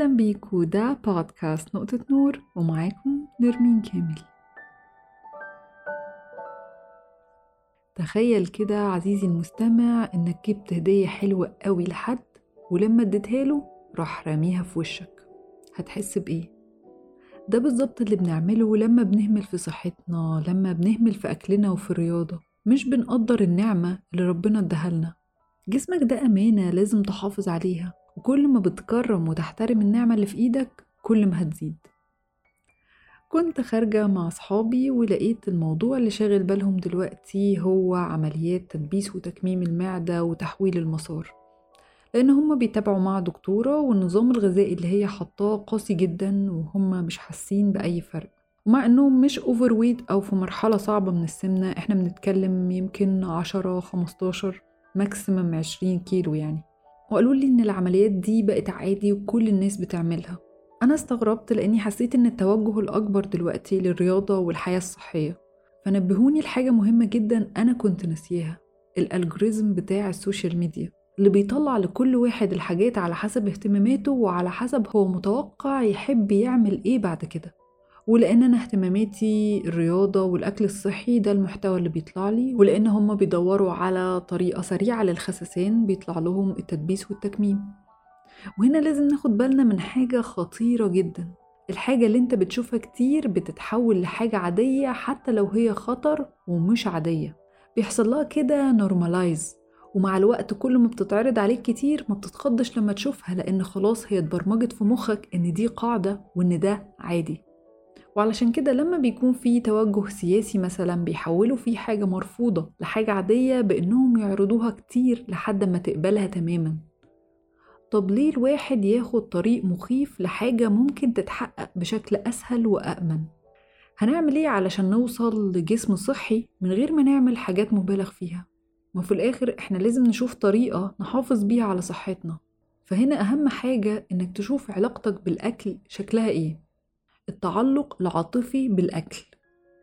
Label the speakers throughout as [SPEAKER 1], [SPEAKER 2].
[SPEAKER 1] أهلا بيكو. ده بودكاست نقطة نور ومعاكم نرمين كامل. تخيل كده عزيزي المستمع إنك جبت هدية حلوة قوي لحد ولما اديتها له راح راميها في وشك. هتحس بإيه؟ ده بالظبط اللي بنعمله لما بنهمل في صحتنا لما بنهمل في أكلنا وفي الرياضة. مش بنقدر النعمة اللي ربنا ادهلنا جسمك ده أمانة لازم تحافظ عليها. وكل ما بتكرم وتحترم النعمة اللي في إيدك كل ما هتزيد. كنت خارجة مع أصحابي ولقيت الموضوع اللي شاغل بالهم دلوقتي هو عمليات تدبيس وتكميم المعدة وتحويل المسار. لأن هما بيتابعوا مع دكتورة والنظام الغذائي اللي هي حطاه قاسي جدا وهم مش حاسين بأي فرق. ومع إنهم مش overweight أو في مرحلة صعبة من السمنة إحنا بنتكلم يمكن عشرة خمستاشر maximum عشرين كيلو يعني. وقالوا لي إن العمليات دي بقت عادي وكل الناس بتعملها. أنا استغربت لأني حسيت إن التوجه الأكبر دلوقتي للرياضة والحياة الصحية. فنبهوني لحاجة مهمة جدا أنا كنت ناسياها ال algorithm بتاع ال social media اللي بيطلع لكل واحد الحاجات على حسب اهتماماته وعلى حسب هو متوقع يحب يعمل إيه بعد كده. ولأن أنا اهتماماتي الرياضة والأكل الصحي ده المحتوى اللي بيطلع لي ولأن هما بيدوروا على طريقة سريعة للخسسان بيطلع لهم التدبيس والتكميم. وهنا لازم ناخد بالنا من حاجة خطيرة جدا. الحاجة اللي أنت بتشوفها كتير بتتحول لحاجة عادية حتى لو هي خطر ومش عادية. بيحصل لها كده نورمالايز ومع الوقت كل ما بتتعرض عليك كتير ما بتتخضش لما تشوفها لأن خلاص هي اتبرمجت في مخك إن دي قاعدة وإن ده عادي. وعلشان كده لما بيكون في توجه سياسي مثلا بيحولوا فيه حاجة مرفوضة لحاجة عادية بإنهم يعرضوها كتير لحد ما تقبلها تماما طب ليه الواحد ياخد طريق مخيف لحاجة ممكن تتحقق بشكل أسهل وأأمن؟ هنعمل إيه علشان نوصل لجسم صحي من غير ما نعمل حاجات مبالغ فيها؟ ما في الآخر إحنا لازم نشوف طريقة نحافظ بيها على صحتنا فهنا أهم حاجة إنك تشوف علاقتك بالأكل شكلها إيه التعلق العاطفي بالأكل.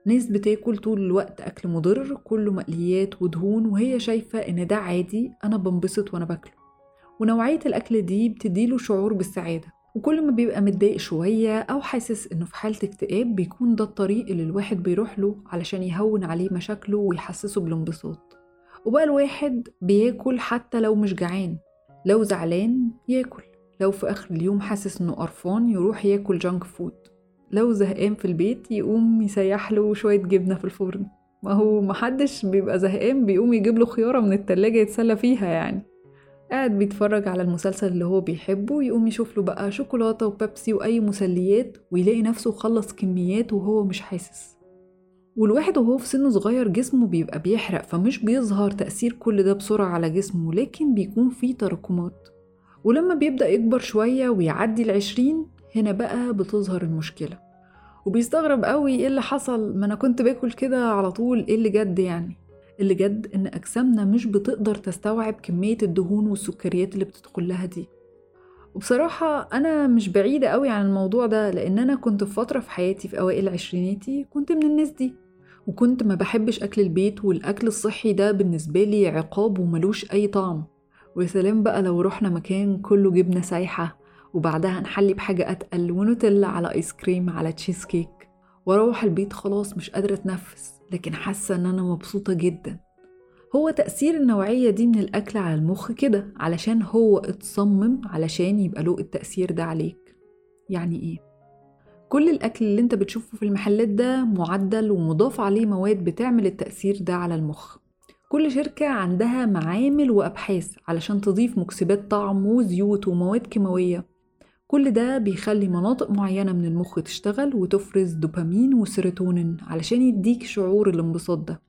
[SPEAKER 1] ناس بتاكل طول الوقت أكل مضر كله مقليات ودهون وهي شايفة إن ده عادي أنا بنبسط وأنا باكله. ونوعية الأكل دي بتديله شعور بالسعادة. وكل ما بيبقى متضايق شوية أو حاسس إنه في حالة اكتئاب بيكون ده الطريق اللي الواحد بيروح له علشان يهون عليه مشاكله ويحسسه بالانبساط. وبقى الواحد بياكل حتى لو مش جعان. لو زعلان ياكل. لو في آخر اليوم حاسس إنه قرفان يروح ياكل جانك فود لو زهقان في البيت يقوم يسيح له شوية جبنة في الفرن. ما هو محدش بيبقى زهقان بيقوم يجيب له خيارة من التلاجة يتسلى فيها يعني. قاعد بيتفرج على المسلسل اللي هو بيحبه يقوم يشوف له بقى شوكولاتة وبيبسي وأي مسليات ويلاقي نفسه خلص كميات وهو مش حاسس. والواحد وهو في سن صغير جسمه بيبقى بيحرق فمش بيظهر تأثير كل ده بسرعة على جسمه لكن بيكون فيه تراكمات. ولما بيبدأ يكبر شوية ويعدي العشرين هنا بقى بتظهر المشكلة. وبيستغرب قوي إيه اللي حصل. ما أنا كنت باكل كده على طول إيه اللي جد يعني؟ اللي جد إن أجسامنا مش بتقدر تستوعب كمية الدهون والسكريات اللي بتدخل لها دي. وبصراحة أنا مش بعيدة قوي عن الموضوع ده لأن أنا كنت في فترة في حياتي في أوائل عشريناتي كنت من الناس دي. وكنت ما بحبش أكل البيت والأكل الصحي ده بالنسبة لي عقاب وملوش أي طعم. ويا سلام بقى لو رحنا مكان كله جبنة سايحة. وبعدها نحلي بحاجة أتقل ونوتيلا على ice cream على تشيز كيك. وأروح البيت خلاص مش قادرة أتنفس لكن حاسة إن أنا مبسوطة جدا. هو تأثير النوعية دي من الأكل على المخ كده علشان هو اتصمم علشان يبقى له التأثير ده عليك. يعني إيه؟ كل الأكل اللي أنت بتشوفه في المحلات ده معدل ومضاف عليه مواد بتعمل التأثير ده على المخ. كل شركة عندها معامل وأبحاث علشان تضيف مكسبات طعم وزيوت ومواد كيماوية. كل ده بيخلي مناطق معينة من المخ تشتغل وتفرز دوبامين وسيروتونين علشان يديك شعور الانبساط ده.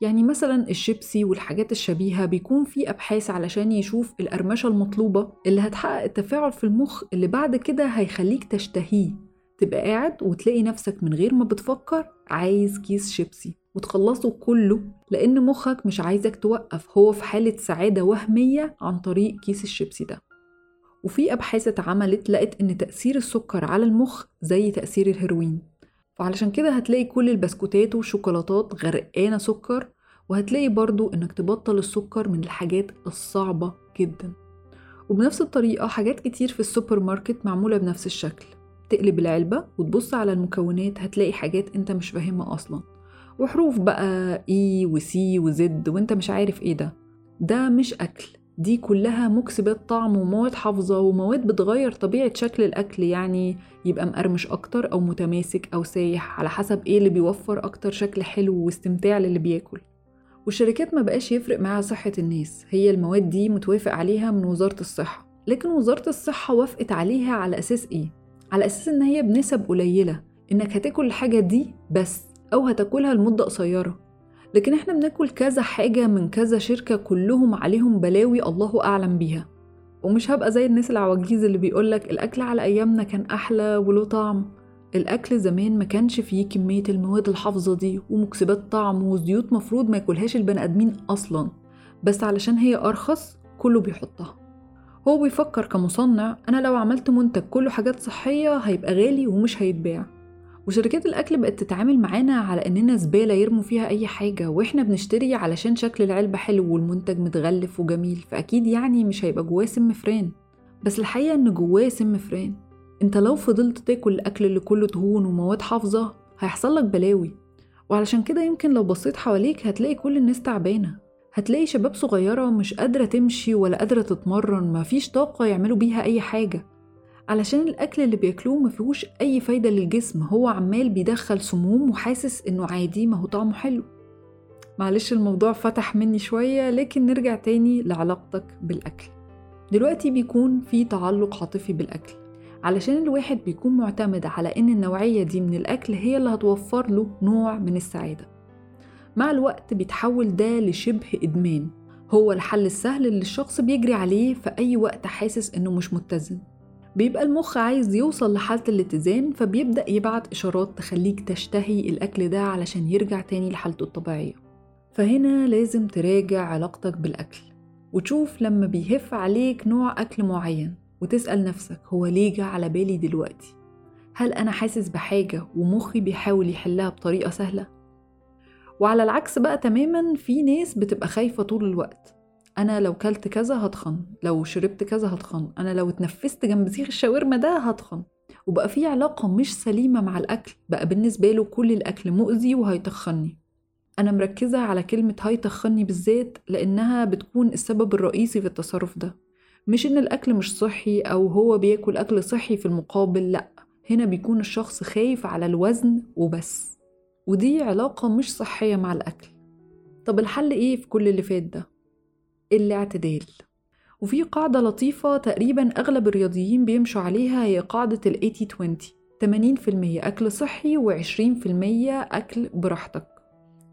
[SPEAKER 1] يعني مثلا الشيبسي والحاجات الشبيهة بيكون في أبحاث علشان يشوف القرمشة المطلوبة اللي هتحقق التفاعل في المخ اللي بعد كده هيخليك تشتهيه. تبقى قاعد وتلاقي نفسك من غير ما بتفكر عايز كيس شيبسي وتخلصه كله لأن مخك مش عايزك توقف هو في حالة سعادة وهمية عن طريق كيس الشيبسي ده. وفي أبحاث اتعملت لقت إن تأثير السكر على المخ زي تأثير الهيروين. فعلشان كده هتلاقي كل البسكوتات والشوكولاتات غرقانة سكر وهتلاقي برضو إنك تبطل السكر من الحاجات الصعبة جدا. وبنفس الطريقة حاجات كتير في السوبر ماركت معمولة بنفس الشكل. تقلب العلبة وتبص على المكونات هتلاقي حاجات أنت مش فاهمها أصلا. وحروف بقى اي وسي وزد وأنت مش عارف إيه ده. ده مش أكل. دي كلها مكسبات طعم ومواد حافظة ومواد بتغير طبيعة شكل الأكل يعني يبقى مقرمش أكتر أو متماسك أو سايح على حسب إيه اللي بيوفر أكتر شكل حلو واستمتاع للي بياكل. والشركات ما بقاش يفرق معاها صحة الناس هي المواد دي متوافق عليها من وزارة الصحة. لكن وزارة الصحة وافقت عليها على أساس إيه؟ على أساس إن هي بنسب قليلة إنك هتاكل الحاجة دي بس أو هتاكلها لمدة قصيرة. لكن إحنا بناكل كذا حاجة من كذا شركة كلهم عليهم بلاوي الله أعلم بيها. ومش هبقى زي الناس العواجيز اللي بيقولك الأكل على أيامنا كان أحلى وله طعم. الأكل زمان ما كانش فيه كمية المواد الحافظة دي ومكسبات طعم وزيوت مفروض ما ياكلهاش البني آدمين أصلا. بس علشان هي أرخص كله بيحطها. هو بيفكر كمصنع أنا لو عملت منتج كله حاجات صحية هيبقى غالي ومش هيتباع. وشركات الأكل بقت تتعامل معانا على إننا زبالة يرموا فيها أي حاجة وإحنا بنشتري علشان شكل العلبة حلو والمنتج متغلف وجميل فأكيد يعني مش هيبقى جواه سم فران. بس الحقيقة إن جواه سم فران. أنت لو فضلت تاكل الأكل اللي كله دهون ومواد حافظة هيحصل لك بلاوي. وعلشان كده يمكن لو بصيت حواليك هتلاقي كل الناس تعبانة. هتلاقي شباب صغيرة مش قادرة تمشي ولا قادرة تتمرن مفيش طاقة يعملوا بيها أي حاجة. علشان الأكل اللي بياكلوه مفيهوش أي فايدة للجسم هو عمال بيدخل سموم وحاسس إنه عادي ما هو طعمه حلو. معلش الموضوع فتح مني شوية لكن نرجع تاني لعلاقتك بالأكل. دلوقتي بيكون في تعلق عاطفي بالأكل. علشان الواحد بيكون معتمد على إن النوعية دي من الأكل هي اللي هتوفر له نوع من السعادة. مع الوقت بيتحول ده لشبه إدمان. هو الحل السهل اللي الشخص بيجري عليه في أي وقت حاسس إنه مش متزن. بيبقى المخ عايز يوصل لحالة الاتزان فبيبدأ يبعت إشارات تخليك تشتهي الأكل ده علشان يرجع تاني لحالته الطبيعية فهنا لازم تراجع علاقتك بالأكل وتشوف لما بيهف عليك نوع أكل معين وتسأل نفسك هو ليه جه على بالي دلوقتي؟ هل أنا حاسس بحاجة ومخي بيحاول يحلها بطريقة سهلة؟ وعلى العكس بقى تماما في ناس بتبقى خايفة طول الوقت أنا لو كلت كذا هتخن لو شربت كذا هتخن أنا لو اتنفست جنب سيخ الشاورما ده هتخن. وبقى في علاقة مش سليمة مع الأكل بقى بالنسبة له كل الأكل مؤذي وهيتخني. أنا مركزة على كلمة هيتخني بالذات لأنها بتكون السبب الرئيسي في التصرف ده. مش إن الأكل مش صحي أو هو بياكل أكل صحي في المقابل لأ هنا بيكون الشخص خايف على الوزن وبس. ودي علاقة مش صحية مع الأكل. طب الحل إيه في كل اللي فات ده؟ الاعتدال. وفي قاعدة لطيفة تقريبا أغلب الرياضيين بيمشوا عليها هي قاعدة ال 80-20 80% أكل صحي و20% أكل براحتك.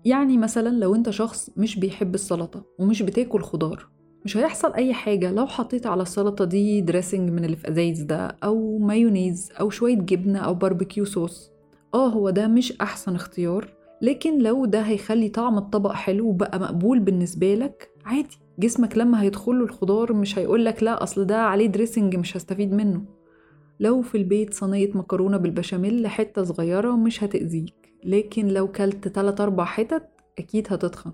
[SPEAKER 1] يعني مثلا لو أنت شخص مش بيحب السلطة ومش بتاكل خضار مش هيحصل أي حاجة لو حطيت على السلطة دي dressing من اللي في أزايز ده أو مايونيز أو شوية جبنة أو barbecue sauce آه هو ده مش أحسن اختيار لكن لو ده هيخلي طعم الطبق حلو وبقى مقبول بالنسبة لك عادي. جسمك لما هيدخله الخضار مش هيقولك لا أصل ده عليه دريسنج مش هستفيد منه. لو في البيت صينية مكرونة بالبشاميل حتة صغيرة مش هتأذيك لكن لو كلت تلات أربع حتت أكيد هتتخن.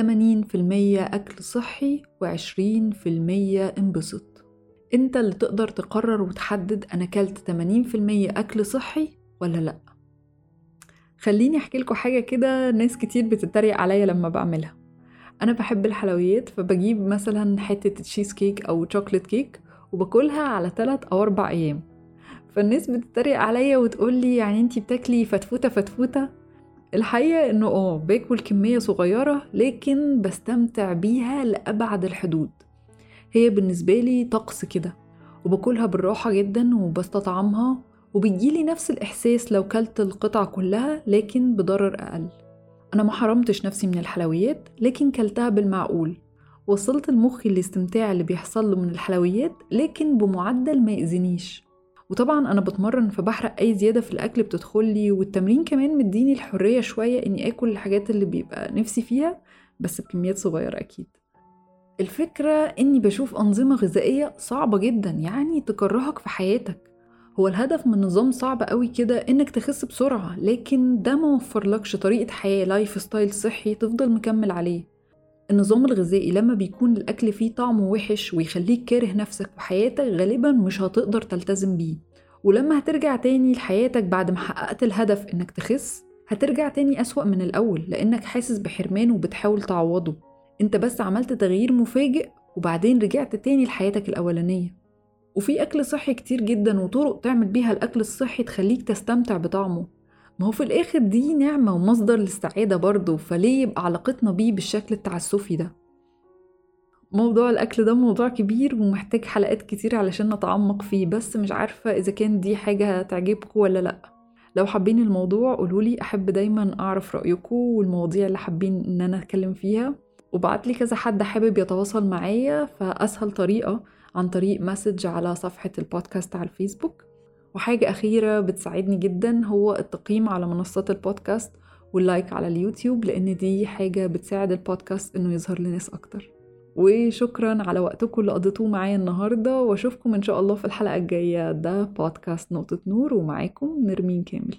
[SPEAKER 1] 80% أكل صحي و20% انبسط. أنت اللي تقدر تقرر وتحدد أنا كلت 80% أكل صحي ولا لأ. خليني أحكي لكم حاجة كده ناس كتير بتتريق عليا لما بعملها. أنا بحب الحلويات فبجيب مثلا حتة تشيز كيك أو chocolate cake وباكلها على 3 أو 4 أيام. فالناس بتتريق عليا وتقولي يعني أنتي بتاكلي فتفوتة فتفوتة. الحقيقة إنه آه باكل كمية صغيرة لكن بستمتع بيها لأبعد الحدود. هي بالنسبة لي طقس كده. وباكلها بالراحة جدا وبستطعمها وبيجيلي نفس الإحساس لو كلت القطعة كلها لكن بضرر أقل. أنا ما حرمتش نفسي من الحلويات لكن كلتها بالمعقول. وصلت المخي الاستمتاع اللي بيحصل له من الحلويات لكن بمعدل ما يأذنيش وطبعا أنا بتمرن فبحرق أي زيادة في الأكل بتدخلي والتمرين كمان مديني الحرية شوية إني آكل الحاجات اللي بيبقى نفسي فيها بس بكميات صغيرة أكيد. الفكرة إني بشوف أنظمة غذائية صعبة جدا يعني تكرهك في حياتك. هو الهدف من نظام صعب قوي كده إنك تخس بسرعة لكن ده ما وفرلكش طريقة حياة lifestyle صحي تفضل مكمل عليه. النظام الغذائي لما بيكون الأكل فيه طعمه وحش ويخليك كاره نفسك وحياتك غالبا مش هتقدر تلتزم بيه. ولما هترجع تاني لحياتك بعد ما حققت الهدف إنك تخس هترجع تاني أسوأ من الأول لأنك حاسس بحرمان وبتحاول تعوضه. أنت بس عملت تغيير مفاجئ وبعدين رجعت تاني لحياتك الأولانية. وفي أكل صحي كتير جدا وطرق تعمل بيها الأكل الصحي تخليك تستمتع بطعمه. ما هو في الآخر دي نعمة ومصدر للسعادة برضه فليه يبقى علاقتنا بيه بالشكل التعسفي ده؟ موضوع الأكل ده موضوع كبير ومحتاج حلقات كتير علشان نتعمق فيه بس مش عارفة إذا كان دي حاجة تعجبكم ولا لأ. لو حابين الموضوع قولولي أحب دايما أعرف رأيكم والمواضيع اللي حابين إن أنا أتكلم فيها. وبعتلي كذا حد حابب يتواصل معايا فأسهل طريقة. عن طريق message على صفحة البودكاست على الفيسبوك. وحاجة أخيرة بتساعدني جدا هو التقييم على منصات البودكاست وال like على اليوتيوب لأن دي حاجة بتساعد البودكاست إنه يظهر لناس أكتر. وشكرا على وقتكم اللي قضيتوه معايا النهاردة وأشوفكم إن شاء الله في الحلقة الجاية. ده بودكاست نقطة نور ومعاكم نرمين كامل.